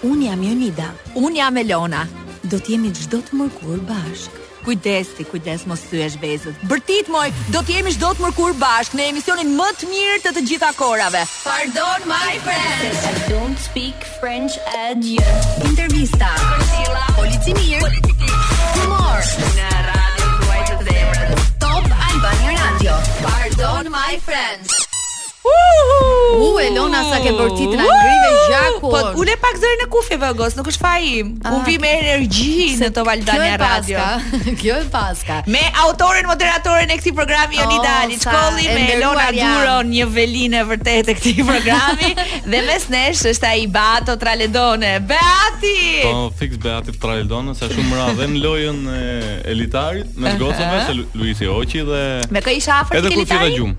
Unë jam Jonida. Unë jam Elona. Do të jemi çdo të mërkurë bashkë. Kujdes ti, kujdes mos thyesh vezët. Bërtit moj, do të jemi çdo të mërkurë bashkë në emisionin më të mirë të të gjitha kohërave. Pardon my French. I don't speak French actually. Intervista. Priscilla, polici mirë. Humor. Në radion tuaj të zemrës. Top Albania Radio. Pardon my French. Uhu! U Elona sa ke bërtit na ngrive gjakun. Po ule pak zërin e kufjeve o goc, nuk është faji im. Ah. Unë vij me energji në Top Albania Radio. Kjo e paska. Me autoren moderatoren e këtij programi Jonida oh, Aliçkolli me Elona Duron, një velinë e vërtetë e këtij programi dhe mes nesh është ai Beato Tra le donne. Beati. Po fiks Beati Tra le donne, sa shumë ra dhe në lojën e elitarit, mes gocave se Luizi hoqi dhe Me kë isha afër elitarit? Edhe kur filloi gjum.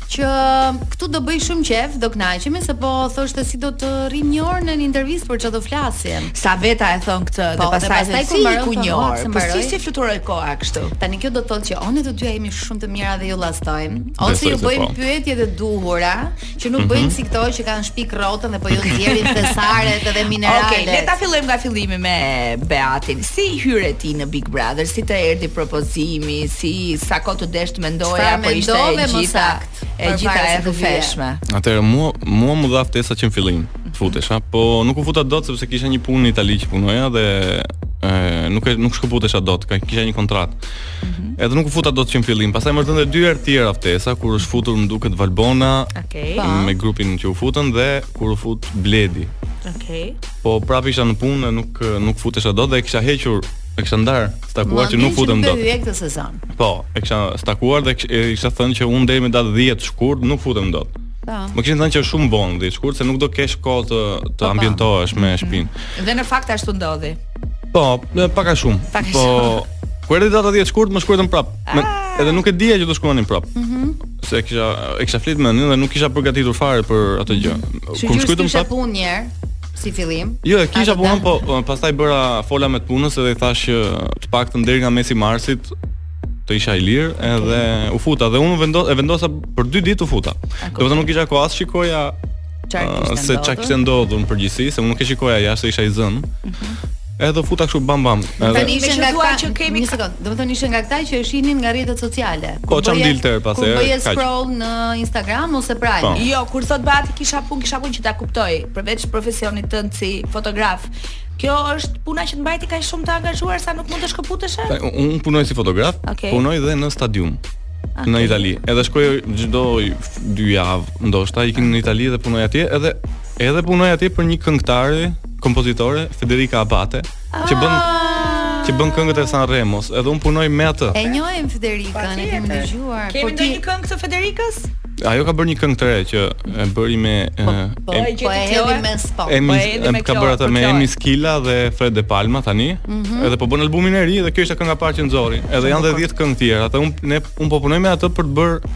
që këtu do bëj shumë qejf, do kënaqemi se po thoshte si do të rrim një orë në intervistë për çfarë do flasim. Sa veta e thon këtë po, dhe pastaj dhe si iku një orë. Po si si fluturoi koha kështu. Tani kjo do të thotë që o ne të dyja jemi shumë të mira dhe ju llastojmë, ose ju bëjmë po. pyetje të duhura, që nuk mhm. bëjnë si këto që kanë shpik rrotën dhe po ju nxjerrin thesaret dhe mineralet. Okej, le ta fillojmë nga fillimi me Beatin. Si hyre ti në Big Brother? Si të erdhi propozimi? Si sa kohë të desh mendoje apo ishte e gjitha e gjitha e rrufeshme. Atëherë mua mua m'u dha ftesa që në fillim të futesha, po nuk u futa dot sepse kisha një punë në Itali që punoja dhe e, nuk e, nuk shkëputesha dot, ka kisha një kontratë. Mm -hmm. Edhe nuk u futa dot që në fillim. Pastaj më është dhënë dy herë tjera ftesa kur është futur më duket Valbona okay. Po. me grupin që u futën dhe kur u fut Bledi. Okej. Okay. Po prapë isha në punë, nuk nuk futesha dot dhe e kisha hequr e kisha ndar, stakuar që nuk futem dot. Më ndihmë këtë sezon. Po, e kisha stakuar dhe e kisha thënë që unë deri me datë 10 shkurt nuk futem dot. Po. Më kishin thënë që është shumë vonë 10 shkurt se nuk do kesh kohë të të po, po. ambientohesh me mhm. shpinë. Dhe në fakt ashtu ndodhi. Po, pak a shumë. Pak a po, shumë. Po, kur erdhi data 10 shkurt, më shkruajtën prap. Ah. Edhe nuk e dija që do shkruanin prap. Mhm. Mm se kisha e kisha fjet mendjen dhe nuk isha përgatitur fare për atë gjë. Mm -hmm. Kur më shkruajtën prap. Kur më shkruajtën prap. si fillim. Jo, e kisha punën, po pastaj bëra fola me të punës edhe i thash që të paktën deri nga mesi marsit të isha i lirë okay. edhe u futa dhe unë vendos e vendosa për 2 ditë u futa. Domethënë nuk kisha kohë as shikoja se ça kishte ndodhur në përgjithësi, se unë nuk e shikoja jashtë se isha i zënë. Mm -hmm. Edhe u futa kështu bam bam. Edhe tani ishe nga këta që kemi një sekond. Domethënë ishe nga këta që e shihnin nga rrjetet sociale. Po ça më dilte herë pas here. Po bëje scroll në Instagram ose Prime. Po. Jo, kur thot Beati kisha pun, kisha pun që ta kuptoj, përveç profesionit tënd si fotograf. Kjo është puna që të mbajti kaq shumë të angazhuar sa nuk mund të shkëputesh? Unë punoj si fotograf, okay. punoj dhe në stadium. Okay. Në Itali. Edhe shkoj çdo 2 javë, ndoshta ikin në Itali dhe punoj atje, edhe Edhe punoj atje për një këngëtare, kompozitore, Federica Abate, që bën ah! që bën këngët e Sanremos, edhe un punoj me atë. E njohim Federicën, e kemi dëgjuar. Kemi po ndonjë këngë të Federicës? Ajo ka bërë një këngë të re që e bëri me po, po, e po, e bëri me spa. Emi po, ka bërë atë me Emis Killa dhe Fred De Palma tani. Mhm. Edhe po bën albumin e ri dhe kjo është kënga e parë që nxori. Edhe janë edhe 10 këngë të tjera. Atë un ne un po punoj me atë për të bërë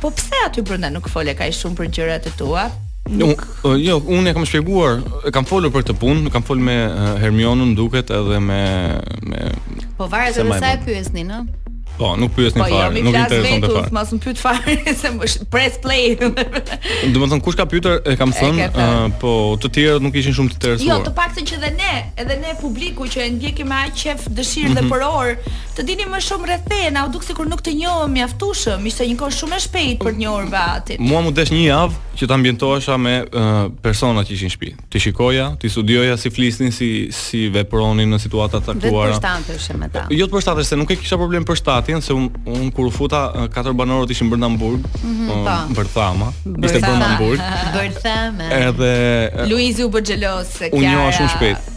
Po pse aty brenda nuk fole kaq shumë për gjërat e tua? Nuk, uh, jo, unë e kam shpjeguar, e kam folur për këtë punë, kam folur me uh, Jonën më duket edhe me me Po varet edhe sa e pyesin, ë? Po, nuk pyesin po, fare, jo, nuk intereson të fare. Po, mos më pyet fare se më press play. Do të thon kush ka pyetur, e kam thënë, uh, po të tjerët nuk ishin shumë të interesuar. Jo, të paktën që edhe ne, edhe ne publiku që e ndjekim me aq qef, dëshirë mm -hmm. dhe mhm. për orë, Të dinim më shumë rreth teje, na u duk sikur nuk të njohëm mjaftueshëm, ishte një kohë shumë e shpejtë për të njohur Beatin. Mua më u desh një javë që të ambientohesha me uh, personat që ishin në shtëpi. T'i shikoja, t'i studioja si flisnin, si si vepronin në situata të caktuara. Dhe të përshtateshe me ta. Jo të përshtatesha, nuk e kisha problem përshtatjen, se un, un kur u futa katër banorët ishin brenda në burg, mm -hmm, uh, po. Bërthama, ishte brenda në burg. Bërthama. Edhe Luizi u bë xheloz se kjo. Unë jo shumë shpejt.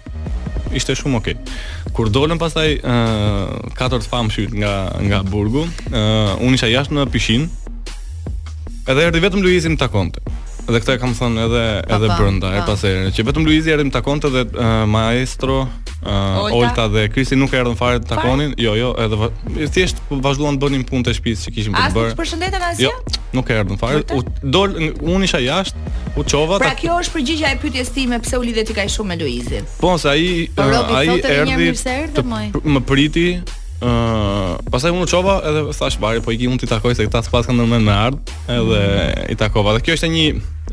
ishte shumë okay. Kur dolën pastaj ë uh, katër të famshmit nga nga burgu, ë uh, unë isha jashtë në pishinë. Edhe erdhi vetëm Luizi më takonte. Dhe këtë e kam thënë edhe pa, edhe brenda, e pas herë që vetëm Luizi erdhi më takonte dhe uh, maestro uh, Olta dhe Kristi nuk erdhën fare të takonin. Jo, jo, edhe thjesht vazhduan të bënin punë të shtëpisë që kishin për të bërë. As nuk përshëndetën asgjë? Jo, nuk erdhën fare. Kur dolën unë isha jashtë, U çova ta. Pra kjo është përgjigja e pyetjes time pse u lidhe ti kaq shumë me Luizin. Po, se ai po, uh, ai erdhi të, më priti ë uh, pastaj u çova edhe thashë varja po iki unë t'i takoj se këta s'paskan ndërmend me ardh edhe i takova dhe kjo ishte një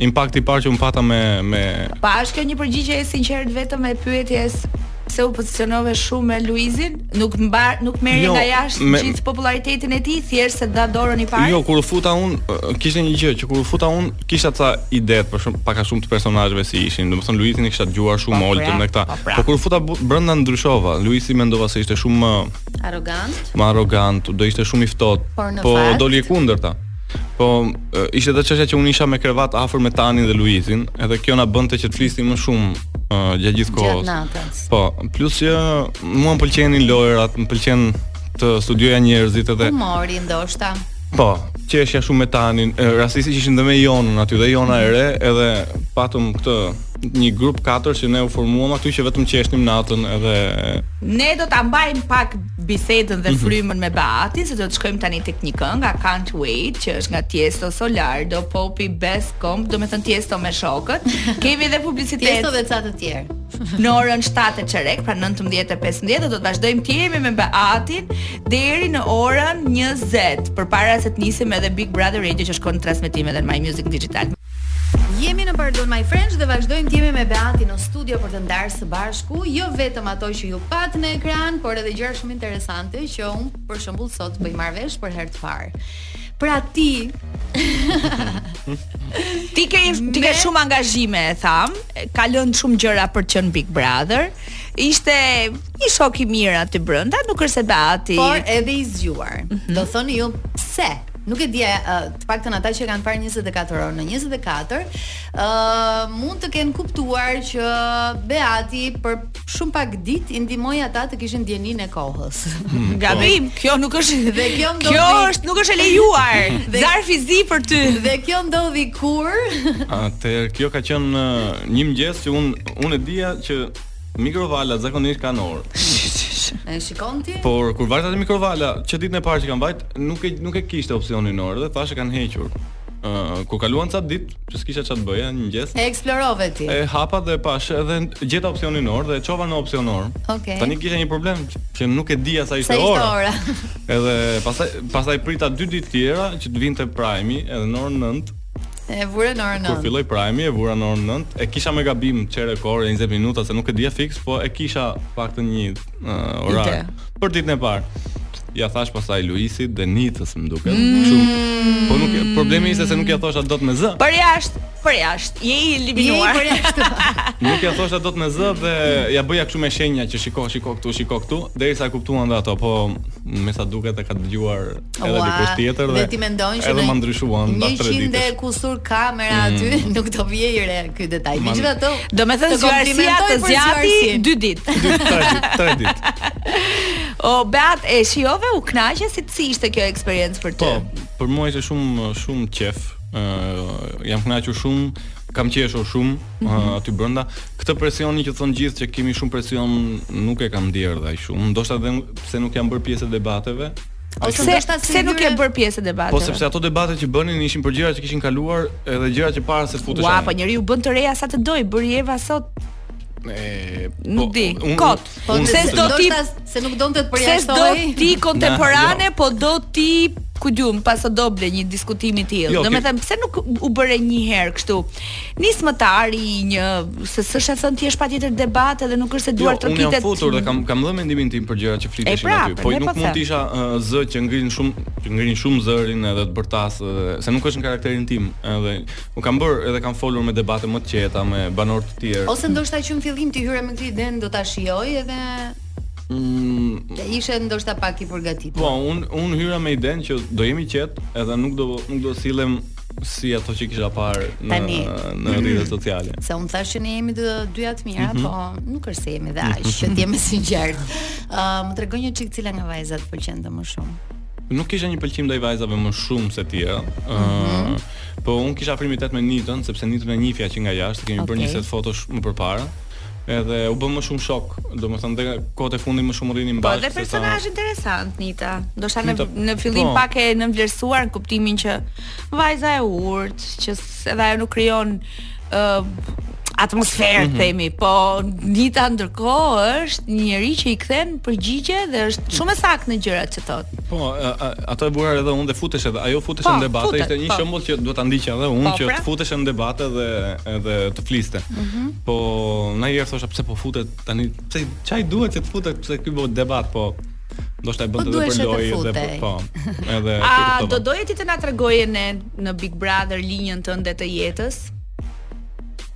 impakt i parë që un pata me me Pra është kjo një përgjigje e sinqertë vetëm e pyetjes Pse u pozicionove shumë me Luizin? Nuk mbar, nuk merrje jo, nga jashtë me... gjithë popullaritetin e tij, thjesht se ta dha dorën i pari. Jo, kur u futa un, kishte një gjë që kur u futa un, kisha ca ide për shumë pak a shumë të personazheve si ishin. Domethënë Luizin e kisha dëgjuar shumë po, Oltën pra, me këta. Po, pra. po kur u futa brenda ndryshova. Luizi mendova se ishte shumë më arrogant. Më arrogant, do ishte shumë i ftohtë. Po doli e kundërta. Po, ishte edhe çështja që unë isha me krevat afër me Tanin dhe Luizin, edhe kjo na bënte që të flisnim më shumë uh, gjatë gjithë kohës. Po, plus që mua më pëlqenin lojërat, më pëlqente të studioja njerëzit edhe humori ndoshta. Po, qeshja shumë me Tanin, rastisi që ishin dhe me Jonën aty dhe Jona e re, edhe patëm këtë një grup katër që ne u formuam aty që vetëm qeshnim natën edhe ne do ta mbajmë pak bisedën dhe mhm. frymën me Beatin se do të shkojmë tani tek një këngë nga Can't Wait që është nga Tiesto Solardo Poppy Baskcomb, domethënë Tiesto me shokët. Kemi edhe publicitet. Tiesto dhe ca të tjerë. Në orën 7 e çerek, pra 19:15 do të vazhdojmë të jemi me Beatin deri në orën 20, përpara se të nisim edhe Big Brother Radio që shkon në transmetim edhe në My Music Digital. Jemi në Pardon My French dhe vazhdojmë të jemi me Beatin në studio për të ndarë së bashku jo vetëm ato që ju pat në ekran, por edhe gjëra shumë interesante që un për shembull sot po i marr vesh për herë të parë. Pra ti Ti ke ti ke shumë angazhime, e tham. Ka lënë shumë gjëra për të qenë në Big Brother. Ishte Një shok i mirë aty brenda, nuk është se beati. Por edhe i zgjuar. Mm -hmm. Do thoni ju pse? Nuk e di, të paktën ata që kanë parë 24 orë në 24, ë uh, mund të kenë kuptuar që Beati për shumë pak ditë i ndihmoi ata të kishin dijenin e kohës. Hmm, Gabim, po. kjo nuk është dhe kjo ndodhi. Kjo është nuk është e lejuar. Dhe... Zarfi i zi për ty. Dhe kjo ndodhi kur? Atë kjo ka qenë një mëngjes që un un e dija që Mikrovalat zakonisht kanë orë. E shikon ti? Por kur vajta te mikrovala, që ditën e parë që kam vajt, nuk e nuk e kishte opsionin orë dhe thashë e kanë hequr. Ë, uh, kur kaluan ca ditë, që s'kisha ça të bëja një mëngjes. E eksplorove ti. E hapa dhe pash edhe gjeta opsionin orë dhe e çova në opsionin orë. Okay. Tani kisha një problem që nuk e dija sa ishte ora. Sa ishte ora? edhe pastaj pastaj prita dy ditë tjera që të vinte prajmi edhe në orën 9. E vura në orën 9. Kur filloi prajmi e vura në orën 9, e kisha me gabim çerek ore 20 minuta se nuk e dija fiks, po e kisha të paktën një uh, orar Ide. për ditën e parë. Ja thash pasaj Luizit dhe Nitës, më duket. Mm. Shumë. Po nuk problemi ishte se nuk ja thosha dot me zë. Për jashtë, për jashtë. Je i eliminuar. Për jashtë. nuk ja thosha dot me zë dhe ja bëja kështu me shenja që shiko, shiko këtu, shiko këtu, derisa kuptuan dhe ato, po me sa duket e ka dëgjuar Edhe wow. dikush tjetër dhe, dhe ti mendon që edhe ma ndryshuan pas 3 ditësh. 100 e kusur kamera mm. aty mm. nuk do vihej re ky detaj. Megjithatë, domethënë zgjuarsia të zgjati 2 ditë. 3 ditë, 3 ditë. O Beat, e shijove u kënaqe si si ishte kjo eksperiencë për ty? Po, për mua ishte shumë shumë qef. Ë, uh, jam kënaqur shumë kam qeshur shumë mm -hmm. aty brenda. Këtë presionin që thonë të gjithë që kemi shumë presion nuk e kam ndier dhe aq shumë. Ndoshta edhe pse nuk jam bërë pjesë e debateve, Ose pse, ndoshta si pse nuk je bërë pjesë e debateve. Po sepse ato debatet që bënin ishin për gjëra që kishin kaluar edhe gjëra që para se të futeshin. Ua, po njeriu bën të reja sa të doj, bëri Eva sot E, po, nuk di. Un, kot. Po un, se do ti se nuk donte të përjashtohej. Se do ti kontemporane, jo. po do ti ku di un, paso doble një diskutimi të tillë. Jo, Domethënë, pse nuk u bëre një herë kështu? nismëtar i një se s'është e thënë thjesht patjetër debat edhe nuk është se duar jo, trokitet. Unë jam futur dhe kam kam dhënë mendimin tim për gjërat që fliteshin pra, aty. Po nuk po mund të isha uh, zë që ngrin shumë që ngrin shumë zërin edhe të bërtas edhe se nuk është në karakterin tim. Edhe u kam bër edhe kam folur me debate më të qeta me banorë të tjerë. Ose ndoshta që në fillim ti hyre me këtë idenë do ta shijoj edhe Mm, ishe ndoshta pak i përgatitur. Po, un un hyra me idenë që do jem i qetë, edhe nuk do nuk do sillem si ato që kisha parë në Tani. në rrjetet sociale. Se unë thashë që ne jemi të dyja të mira, mm -hmm. po nuk është se jemi dhe aq, që të jemi sinqertë. Ë, uh, më trego një çik cila nga vajzat pëlqen më shumë. Nuk kisha një pëlqim ndaj vajzave më shumë se tjetra. Mm -hmm. Po unë kisha afrimitet me Nitën, sepse Nitën e njihja që nga jashtë, kemi okay. bërë një set fotosh më përpara. Edhe u bë më shumë shoqe, domethënë dhe kohët e fundit më shumë rrinim bashkë. Po, dhe personazh sa... interesant Nita. Ndoshta në në fillim po. pak e nënvlerësuar në kuptimin që vajza e urtë, që edhe ajo nuk krijon ë uh, atmosferë mm -hmm. themi, po Nita ndërkohë është një njeri që i kthen përgjigje dhe është shumë e saktë në gjërat që thotë. Po, ato e buar edhe unë dhe futej edhe. Ajo futej po, në debate, fute, ishte një po. shembull që duhet ta ndiqja edhe unë po, që pra. të futej në debate dhe edhe të fliste. Mm -hmm. Po, unë i thosha pse po futet tani, pse ça i duhet që të futet pse ky bëhet debat, po ndoshta e bën po edhe për lojë dhe për, po. Edhe A do doje ti të na tregoje ne në Big Brother linjën tënde të jetës?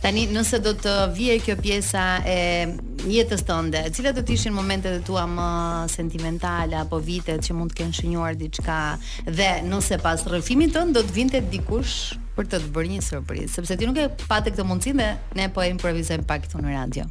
Tani nëse do të vinte kjo pjesa e jetës tënde, cilat do të ishin momentet e tua më sentimentale apo vitet që mund të kenë shënjuar diçka dhe nëse pas rrëfimit tënd do të vinte dikush për të të bërë një surprizë, sepse ti nuk e pate këtë mundësi dhe ne po e improvizojmë pak këtu në radio.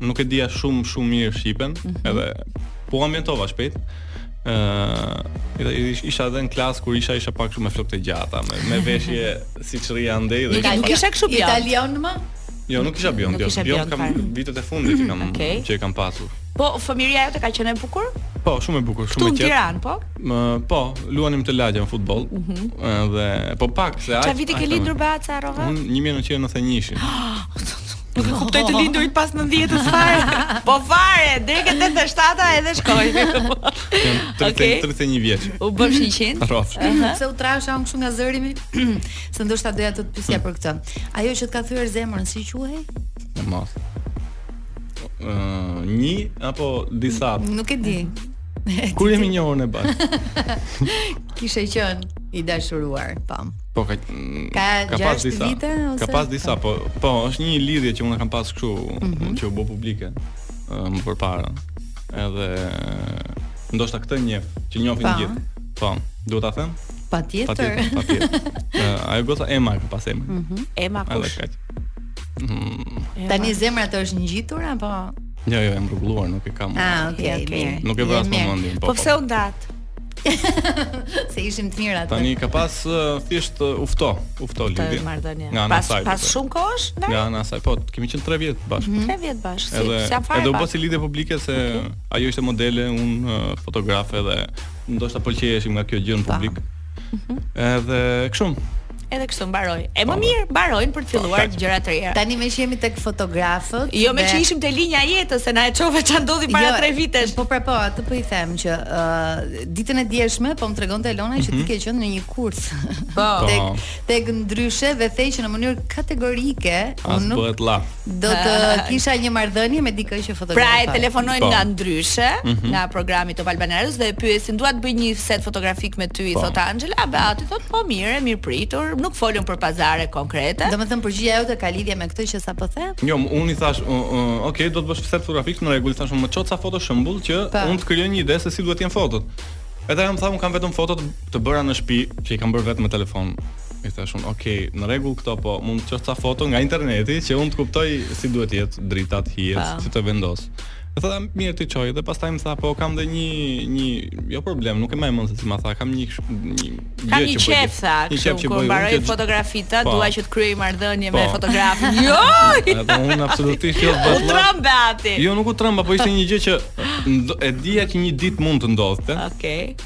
nuk e dija shumë shumë mirë shqipen, mm -hmm. edhe po u ambientova shpejt. Ëh, uh, isha edhe në klasë kur isha isha pak shumë me flokë të gjata, me, me veshje siç rri andej nga Italia, isha kështu bjond. Italian më? Jo, nuk isha bjond, jo. Jo, kam vitet e fundit që kam okay. që e kam pasur. Po fëmijëria jote ka qenë e bukur? Po, shumë e bukur, shumë e qetë. Në Tiranë, po? Më, po, luanim te lagjja në futboll. Mm -hmm. Dhe po pak se ai. Çfarë viti ke lindur Baca Rova? Unë 1991-shin. Nuk e kuptoj të lindurit pas 90-s fare. Po fare, deri te 87-a edhe shkoj. Jam 30, okay. 31 vjeç. U bësh 100? Rrofsh. Pse u trasha unë kështu nga zëri mi? Se ndoshta doja të të pyesja hmm. për këtë. Ajo që të ka thyer zemrën si quhej? E mos. Uh, një apo disa? Nuk e di. Kur jemi një orë bashkë. Kishe qenë i dashuruar, pam. Po ka ka, ka pas disa. Vite, ose? Ka pas disa, po po është një lidhje që unë kam pas kështu mm -hmm. që u bë publike më përpara. Edhe ndoshta këtë një që njohin të gjithë. Po, duhet ta them? Patjetër. Patjetër. Patjetër. uh, ajo goca Emma ka pas emrin. Mm -hmm. Emma kush? Mm. Tani zemra të është ngjitur apo? Jo, jo, jam rregulluar, nuk e kam. Ah, okay, okay. Nuk e vras më mendjen. Po, po pse u ndat? se ishit të mirë atë. Tani ka pas uh, thjesht uh, u ftoh, u ftoh lidhja. Nga ana saj. Pas pas shumë kohësh, ne. Nga ana saj, po kemi qenë 3 vjet bashkë. 3 mhm. vjet bashkë. Edhe si, si edhe u bë si lidhje publike se okay. ajo ishte modele, un uh, fotograf edhe ndoshta pëlqeheshim nga kjo gjë në po. publik. Mhm. Edhe kështu. Edhe kështu mbaroi. E më po. mirë mbarojnë për të po, filluar po, gjëra të reja. Tani meqë jemi tek fotografët. Jo meqë ishim te linja e jetës, se na e çove ça ndodhi para jo, 3 vitesh. Po pra po, atë po e them që uh, ditën e djeshme po më tregonte Elona që mm -hmm. ti mhm. ke qenë në një kurs. Po. tek tek ndryshe dhe the që në mënyrë kategorike unë nuk bëhet llaf. Do të kisha një marrëdhënie me dikë që fotografon. Pra e telefonon po. nga ndryshe, mm -hmm. nga programi Top Albania Radios dhe e pyet dua të bëj një set fotografik me ty, po. i thot Anxhela, a Beati thot po mirë, e mirëpritur, nuk folën për pazare konkrete. Domethënë përgjigja jote ka lidhje me këtë që sapo the? Jo, unë i thashë, uh, uh, okay, do të bësh set fotografik në rregull, thashë më ço ca foto shembull që pa. Po. unë të krijoj një ide se si duhet të jenë fotot. Edhe ajo më tha unë kam vetëm foto të bëra në shtëpi që i kam bërë vetë me telefon. I thashë unë, ok, në rregull këto, po mund të çosh ca foto nga interneti që unë të kuptoj si duhet të jenë dritat, hijet, po. si t'i vendos. E tha, mirë t'i çoj dhe pastaj më tha, po kam dhe një një jo problem, nuk e mbaj mend se si më tha, kam një një Kam një qejf tha, një qejf që bëj unë. fotografitë, po. dua që të kryej marrëdhënie me po. fotografin. Jo! Edhe unë absolutisht jo bëj. U trembe ti. Jo, nuk u tremba, po ishte një gjë që e dija që një ditë mund të ndodhte. Okej.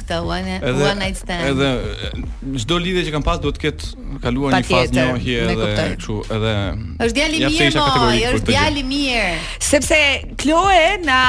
Këtë one, edhe, one night stand. Edhe çdo lidhje që kam pas duhet të ketë kaluar një fazë njohje dhe kështu, edhe Është djalë i mirë, po, është djalë i mirë. Sepse Kloe na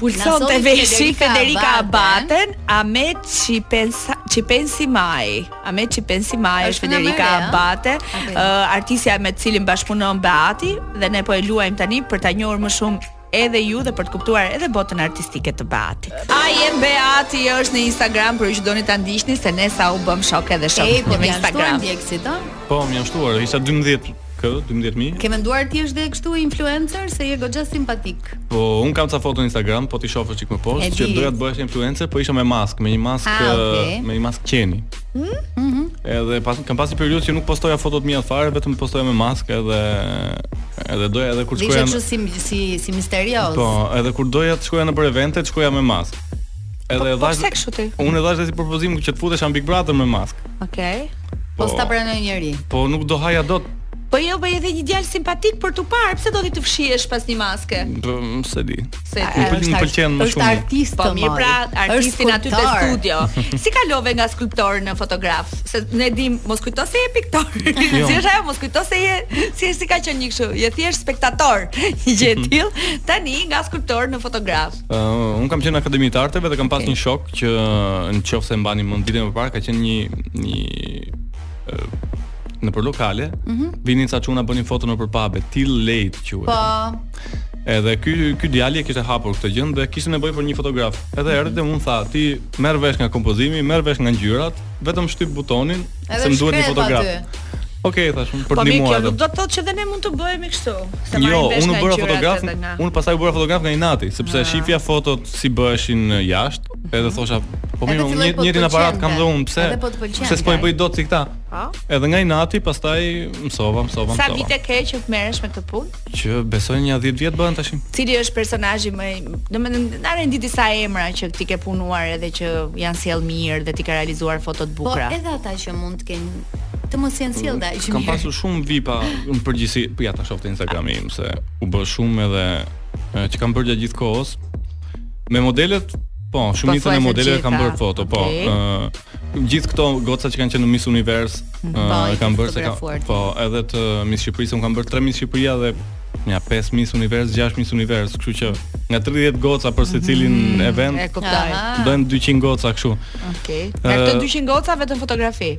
pulsonte te veshi Federica Abaten, A me ci pensi, ci pensi mai. A me ci pensi mai është Federica Abate, artistja me të cilën bashkëpunon Beati dhe ne po e luajmë tani për ta njohur më shumë edhe ju dhe për të kuptuar edhe botën artistike të Beatit. I am Beati është në Instagram për ju që doni ta ndiqni se ne sa u bëm shok edhe shok Ej, po në Instagram. Ej, po janë Po, më janë shtuar, isha 12 K, 12000. Ke menduar të jesh dhe kështu influencer se je goxha simpatik. Po, un kam ca foto në Instagram, po t'i shohësh çik më poshtë, që doja të bëhesha influencer, po isha me maskë, me një maskë, ah, okay. me një maskë qeni. Mhm. Edhe pas kam pas një periudhë që nuk postoja fotot e mia fare, vetëm postoja me maskë edhe edhe doja edhe kur shkoja. Diçka si si si misterioz. Po, edhe kur doja të shkoja nëpër evente, të shkoja me maskë. Edhe po, po dhash. Po kështu ti? Unë e dhashë si propozim që të futesha në Big Brother me maskë. Okej. Okay. Po, po s'ta pranoi njeri. Po nuk do haja dot. Po jo, po je dhe një djalë simpatik për t'u parë, pse do ti të fshihesh pas një maske? Po, s'e di. S'e di. Më pëlqen, pëlqen më shumë. Është artist. Po mirë pra, artisti aty te studio. Si kalove nga skulptor në fotograf? Se ne dimë, mos kujto se je piktor. Jo. Si është ajo, mos kujto se je si si ka qenë një kështu, je thjesht spektator. Një gjë e mhm. tillë. Tani nga skulptor në fotograf. Ëh, uh, unë kam qenë në Akademi të Arteve dhe kam okay. pas një shok që nëse e mbani mend ditën e parë ka qenë një një nëpër lokale, mm -hmm. vinin ca çuna bënin foto nëpër pabe, Till Late quhej. Po. Edhe ky ky djali e kishte hapur këtë gjë dhe kishte nevojë për një fotograf. Edhe erdhi dhe më tha, ti merr vesh nga kompozimi, merr vesh nga ngjyrat, vetëm shtyp butonin, se më duhet një fotograf. Ok, thashë, për ta ndihmuar. Po kjo nuk do të thotë që dhe ne mund të bëhemi kështu. Se jo, u bëra fotograf, unë pastaj u bëra fotograf nga inati, sepse ah. shifja fotot si bëheshin jashtë, Edhe thosha, po mirë, po të njëjtin aparat kam dhe unë, pse? Po pse s'po i bëj dot si këta? Po. Edhe nga inati, pastaj mësova, mësova, mësova. Sa vite ke që merresh me këtë punë? Që besoj një 10 vjet bën tashmë. Cili është personazhi më, domethënë, na rendit disa emra që ti ke punuar edhe që janë sjellë mirë dhe ti ke realizuar foto të bukura. Po edhe ata që mund të kenë të mos janë sjellë, de. Kam pasur shumë vipa në përgjithësi, po ja ta shohësh te Instagrami im se u bë shumë edhe që kam bërë gjatë gjithë kohës, Me modelet, po, shumica e modeleve kam bërë foto, po. Ëh, okay. gjithë këto goca që kanë qenë në Miss Univers, mm -hmm. uh, kam bërë se kam, po, edhe të Miss Shqipërisë, unë kam bërë 3 Miss Shqipëria dhe Ja, 5 Miss Univers, 6 Miss Univers, kështu që nga 30 goca për secilin mm -hmm. event, e kuptoj. Bëhen 200 goca kështu. Okej. Okay. Nga këto 200 goca vetëm fotografi.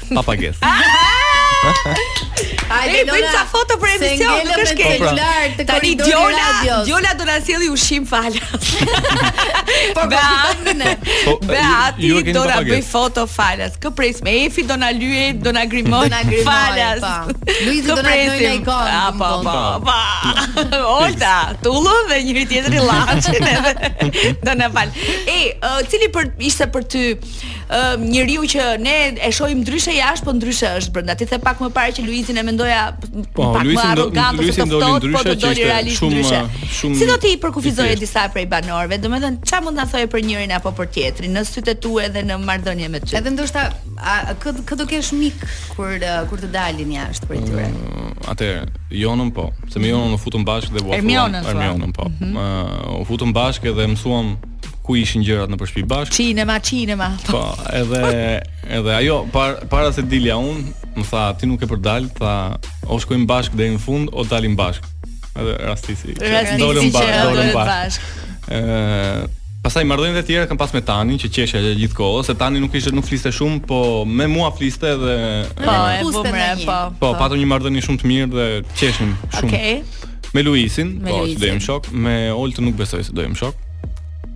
pa pagesë. Hajde bëjmë ca foto për emision, nuk është keq. Po, pra. Tani Djola, Djola do na sjelli ushqim falas. Po beat. Po, beat do na bëj foto falas. Kurse Efi do na lyej, do na grimoj falas. Po. Luizi do na lyej në ikon. Ah, po, po, po. Olta, tulla dhe një tjetër i llaçin edhe. Do na fal. Ej, cili për ishte për ty ë njeriu që ne e shohim ndryshe jashtë, po ndryshe është brenda. Ti the pak më parë që Luizin e mendoja po, pak Luizin më arrogant ose të ftohtë, po të doli realisht shumë, ndryshe. Shumë si do t'i përkufizoje disa prej banorëve? Domethënë, çfarë mund të na thoje për njërin apo për tjetrin në sytë e tu dhe në marrëdhënie me ty? Edhe ndoshta a kë kë do kesh mik kur kur të dalin jashtë prej tyre? Mm, atëherë, Jonën po, se me Jonën u futëm bashkë dhe u futëm. Ermionën, po. Mhm. U futëm bashkë dhe mësuam ku ishin gjërat nëpër shtëpi bashkë. Cinema, cinema. Po, po edhe edhe ajo para para se dilja un, më tha ti nuk ke për dal, tha o shkojmë bashkë deri në fund o dalim bashkë. Edhe rastisi. Rastisi dolëm bashkë, dolëm bashkë. Ëh, Pastaj marrëdhëniet e tjera kam pas me Tanin që qeshja gjithë kohës, se Tani nuk ishte nuk fliste shumë, po me mua fliste dhe po, e vëmë po. Po, po. patëm një marrëdhënie shumë të mirë dhe qeshnim shumë. Okej. Okay. Me Luisin, me po, Luisin. do jemi shok, me Oltën nuk besoj se do jemi shok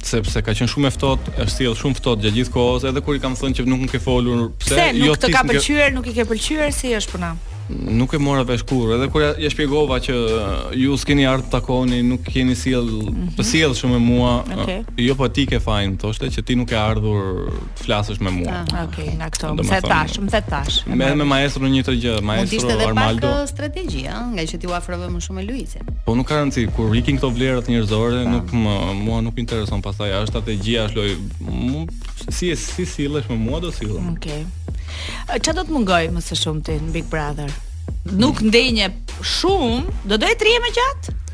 sepse ka qenë shumë e ftohtë, është sjell shumë ftohtë gjatë gjithë kohës, edhe kur i kam thënë që nuk më ke folur, pse? Pse nuk jo, të ka pëlqyer, nuk i ke pëlqyer si është puna? Nuk e mora vesh kurrë, edhe kur ja, ja shpjegova që uh, ju s'keni ardhur të takoni, nuk keni sjell, mm -hmm. sjell shumë me mua. Okay. Uh, jo po ti ke fajin, thoshte që ti nuk ke ardhur flasësh me mua. Ah, ok, nga këto. Më the tash, më the tash. Me me maestron njëjta gjë, maestro Armaldo. Ishte edhe pak uh, strategji, ëh, nga që ti u afrove më shumë me Luisin. Po nuk ka rëndësi, kur ikin këto vlerat njerëzore, po. nuk më mua nuk më intereson pastaj, as strategjia, as loja. Si e si sillesh me mua do sillem. Ok. Çfarë do të mungoj më së shumti në Big Brother? Nuk ndenje shumë, do doje të rrije më gjatë?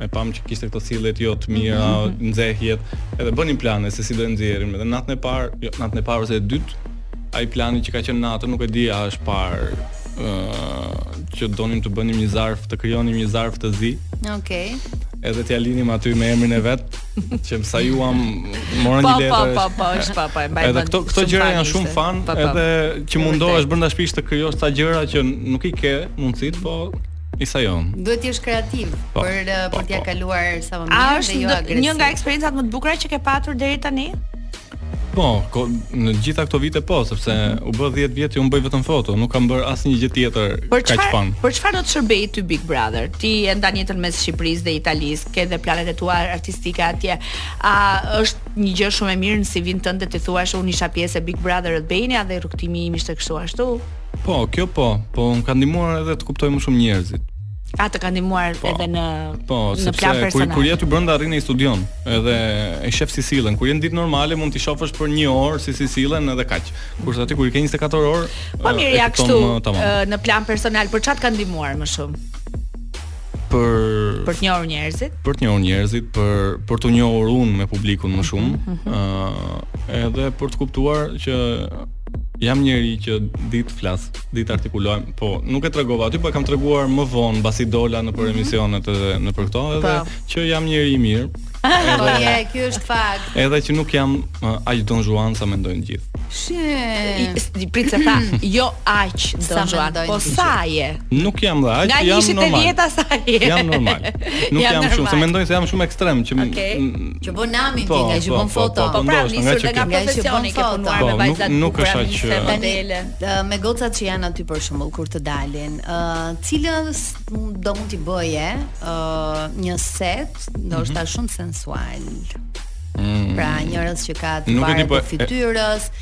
e pam që kishte këto sjelljet jo të mira, mm -hmm. nxehjet, edhe bënim plane se si do e nxjerrim. Edhe natën e parë, jo, natën e parë ose e dytë, ai plani që ka qenë natën nuk e di a është parë ë uh, që donim të bënim një zarf, të krijonim një zarf të zi. Okej. Okay. Edhe t'ja linim aty me emrin e vet, që ne sajuam morëm një letër. Po, po, po, është pa, po, e mbaj. Edhe këto këto gjëra janë shumë fan, pa, pa. edhe që mundohesh brenda shtëpisë të krijosh ca gjëra që nuk i ke mundësit, po Isa jo. Duhet të jesh kreativ po, për po, eh, për t'ia po. kaluar sa më mirë dhe jo agresiv. Një nga eksperiencat më të bukura që ke patur deri tani? Po, po, në gjitha këto vite po, sepse u bë 10 vjet që un bëj vetëm foto, nuk kam bër asnjë gjë tjetër kaq fan. Për çfarë do të shërbej ty Big Brother? Ti e ndan jetën mes Shqipërisë dhe Italisë, ke dhe planet e tua artistike atje. A është një gjë shumë e mirë në CV-n tënd të thuash un isha pjesë e Big Brother Albania dhe rrugëtimi im ishte kështu ashtu? Po, kjo po, po më ka ndihmuar edhe të kuptoj më shumë njerëzit. A të ka ndihmuar po, edhe në po, në plan personal. Kur, kur je aty brenda rri dhe i studion, edhe e shef si sillen. Kur je në ditë normale mund të shofësh për 1 orë si si sillen edhe kaq. Kurse aty kur i ke 24 orë, po mirë ja kështu në plan personal, për çat ka ndihmuar më shumë? për për të njohur njerëzit, për të njohur njerëzit, për për t'u njohur unë me publikun më shumë, ëh, mhm, mhm. uh, edhe për të kuptuar që Jam njeri që di të flas, di të artikulohem, po nuk e tregova aty, po e kam treguar më vonë mbasi dola nëpër mhm. emisionet edhe nëpër këto, edhe po. që jam njeri i mirë. Po je, ky është fakt. Edhe që nuk jam uh, aq Don Juan sa mendojnë të gjithë. Shi. Prit se tha, hmm. jo aq Don Juan, po sa je? Nuk jam dhe aq, jam normal. Nga njëshi te dhjeta sa je? Jam normal. Nuk jam shumë, se mendojnë se jam shumë ekstrem që Që bën namin ti, ngaqë bën foto. Po pra, nisur nga profesioni ke punuar me vajzat nuk ka sa që tani me gocat që janë aty për shembull kur të dalin, ë cilës do mund t'i bëje një set, ndoshta mhm. shumë sensual. Pra njerëz që ka të parë të fytyrës,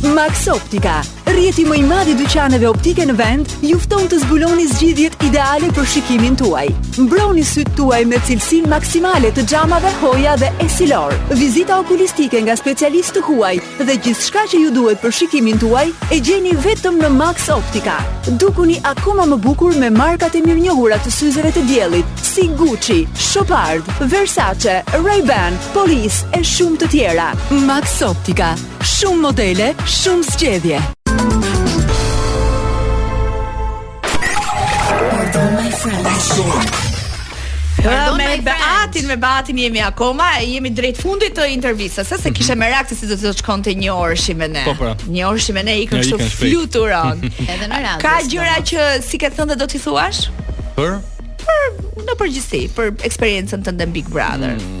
Max Optica, rrjeti më i madh i dyqaneve optike në vend, ju fton të zbuloni zgjidhjet ideale për shikimin tuaj. Mbroni sytë tuaj me cilësinë maksimale të xhamave Hoya dhe Essilor. Vizita okulistike nga specialistë të huaj dhe gjithçka që ju duhet për shikimin tuaj e gjeni vetëm në Max Optica. Dukuni akoma më bukur me markat e mirënjohura të syzeve të diellit, si Gucci, Chopard, Versace, Ray-Ban, Police e shumë të tjera. Max Optica Shumë modele, shumë zgjedhje. Pra, me Beatin, me Beatin jemi akoma, jemi drejt fundit të intervistës, se mhm. kishe merak se si do të shkonte një orë shi me ne. Po, pra. Një orë shi me ne ikën kështu fluturon. Edhe në radhë. Ka gjëra që s'i ke thënë dhe do t'i thuash? Për për në përgjithësi, për eksperiencën te Big Brother. Mm.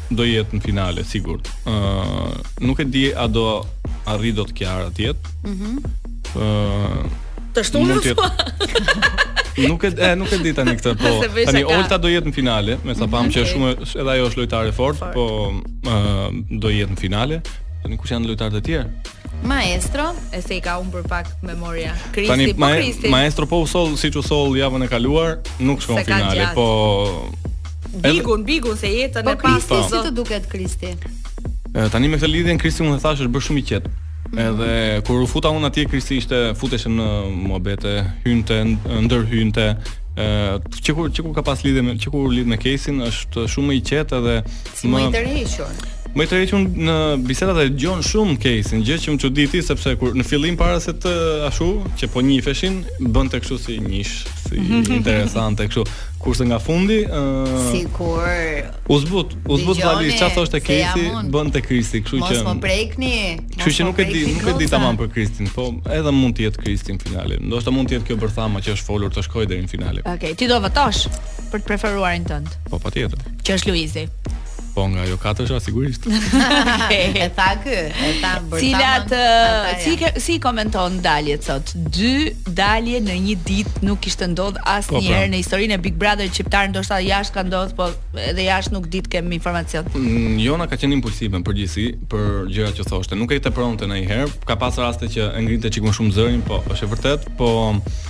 do jetë në finale sigurt. Ë, nuk e di a do arri dot Kiara të jetë. Mhm. Të shtunën të... Po. nuk e e, nuk e di tani këtë, po. Tani Olta do jetë në finale, me sa pamë që është shumë edhe ajo është lojtare e fortë, po uh, do jetë në finale. Tani kush janë lojtarët e tjerë? Maestro, se i ka humbur pak memoria. Kristi, Tani, po Kristi. Maestro po u soll siç u soll javën e kaluar, nuk shkon në finale, po Bigun, bigun se jetën po, e pa. Po si të duket Kristi? Tani me këtë lidhjen Kristi mua, të thashë, është bërë shumë i qetë. Mhm. Edhe kur u futa unë atje Kristi ishte futeshe në muhabete, hynte, ndërhynte, ë që kur që kur ka pas lidhje me që kur u lidh me Kejsin është shumë i qetë edhe Si më i tërhequr. Më i tërhequr në bisedat e dëgjon shumë Kejsin, gjë që më çuditi sepse kur në fillim para se të ashtu që po njiheshin, bënte kështu si njësh, si interesante kështu. Kurse nga fundi, ë, sikur u zbut, u zbut vali çfarë thoshte Kejsi, bënte Kristi, kështu që Mos më prekni. Kështu që nuk e di, nuk e di tamam për Kristin, po edhe mund të jetë Kristi në finale. Ndoshta mund të jetë kjo bërthama që është folur të shkojë deri në finale. Okej, okay, ti do votosh për të preferuarin tënd. Po patjetër. Që është Luizi. Po nga ajo katërshja sigurisht. e tha ky, e tha bërthamë. Cilat si i, si i komenton daljet sot? Dy dalje në një ditë nuk kishte ndodh asnjëherë po, pra. në historinë e Big Brother shqiptar, ndoshta jashtë ka ndodh, po edhe jashtë nuk e di, të kem informacion. Mm, Jona ka qenë impulsive në përgjithësi për gjërat që thoshte. Nuk e tepronte ndonjëherë. Ka pas raste që e ngrinte çik më shumë zërin, po është e vërtet, po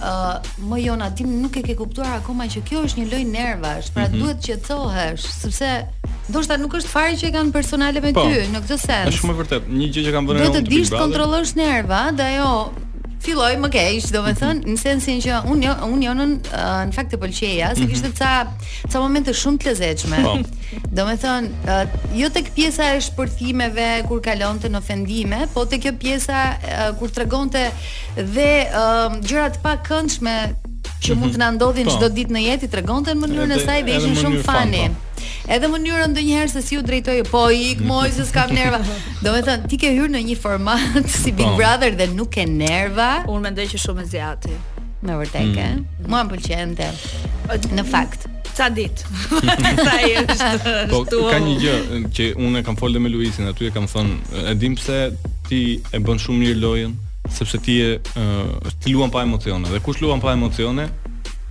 uh, moj Jona ti nuk e ke kuptuar akoma që kjo është një lojë nervash, pra mm -hmm. duhet të qetësohesh, sepse ndoshta nuk është fare që e kanë personale me po, ty në këtë sens. Është shumë e vërtetë, një gjë që kanë vënë në Duhet të dish të kontrollosh nervat, ajo filloi më keq, domethënë, mhm. në sensin që unë jo, unë Jonën uh, në fakt e pëlqeja, se mhm. kishte ca ca momente shumë të lezetshme. Po. Domethënë, uh, jo tek pjesa e shpërthimeve kur kalonte në ofendime, po tek kjo pjesa uh, kur tregonte Dhe uh, gjëra të pakëndshme që mund të mhm. na ndodhin po. çdo ditë në jetë i tregonte në mënyrën e saj dhe ishin shumë fani. Po. Edhe mënyrën ndonjëherë se si u drejtohej, po ik moj se s'kam nerva. Domethënë, ti ke hyrë në një format si Big po. Brother dhe nuk ke nerva. Unë mendoj që shumë e zgjati. Me vërtetë. Mm. Mua më pëlqente. Në fakt. Ca ditë. Pastaj është. Po ka një gjë që unë e kam fol dhe me Luisin aty, i kam thënë, e di pse ti e bën shumë mirë lojën, sepse ti e uh, ti luan pa emocione dhe kush luan pa emocione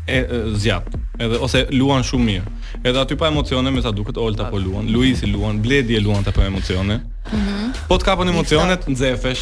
e, e zgjat. Edhe ose luan shumë mirë. Edhe aty pa emocione, me sa duket Olta po luan, Luisi luan, Bledi e luante pa emocione. Mhm. Mm po të kapën emocionet, nxefesh,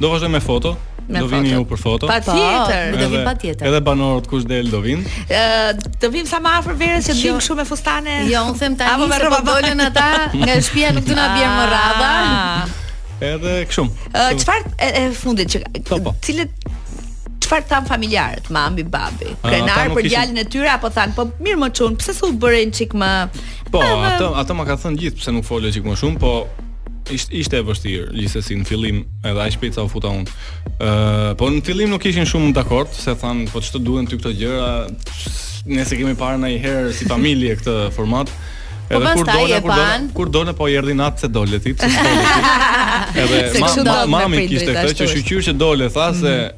Do vazhdojmë me foto. Po do vini ju për foto. Patjetër, po, do vim patjetër. Edhe banorët kush del do vin. Ë, do vim sa më afër verës që bëjmë kështu me fustane. Jo, un them tani se po dolën ata nga shtëpia nuk do na bjerë më radha. Ah. Edhe kështu. Çfarë e fundit që po, po. cilët çfarë thanë familjarët, mami, babi, ah, krenarë për djalin e tyre apo thanë, po mirë mor çun, pse s'u bëre një çik më Po, atë atë ma kanë thënë gjithë pse nuk fole çik më shumë, po Ishte ishte e vështirë, gjithsesi në fillim edhe aq shpejt sa u futa unë. Ë, uh, po në fillim nuk ishin shumë dakord, se thanë, po ç'të duhen ty këto gjëra? Ne s'e kemi parë nanjëherë si familje këtë format. Po edhe kur dole, kur dole, kur dole po i erdhi inat se dole ti. Edhe ma, ma, mami kishte këtë që shyqyr që dole, tha se mm.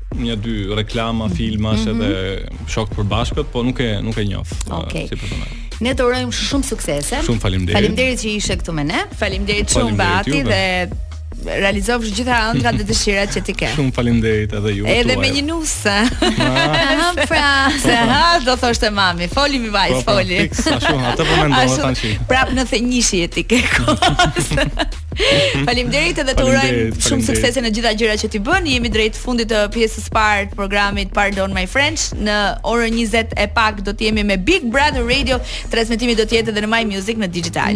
një dy reklama, mhm. filmash mm -hmm. edhe shokë t'përbashkët, po nuk e nuk e njoh. Uh, Okej. Okay. Si ne të urojmë shumë suksese. Shumë faleminderit. Faleminderit që ishe këtu me ne. Faleminderit shumë Pati dhe realizofsh gjitha ëndrrat dhe dëshirat që ti ke. Shumë faleminderit edhe ju. Edhe me një nuse. Ah, pra, se po, po. ha do thoshte mami, foli mi vajzë, po, foli. Ashtu, atë po mendova tani. Prap nëntëdhjetenjëshi je ti, ke kohë. Faleminderit edhe të urojmë shumë suksese në gjitha gjërat që ti bën. Jemi drejt fundit të pjesës së parë të programit Pardon My French. Në orën 20 e pak do të jemi me Big Brother Radio. Transmetimi do të jetë edhe në My Music në DigitAlb.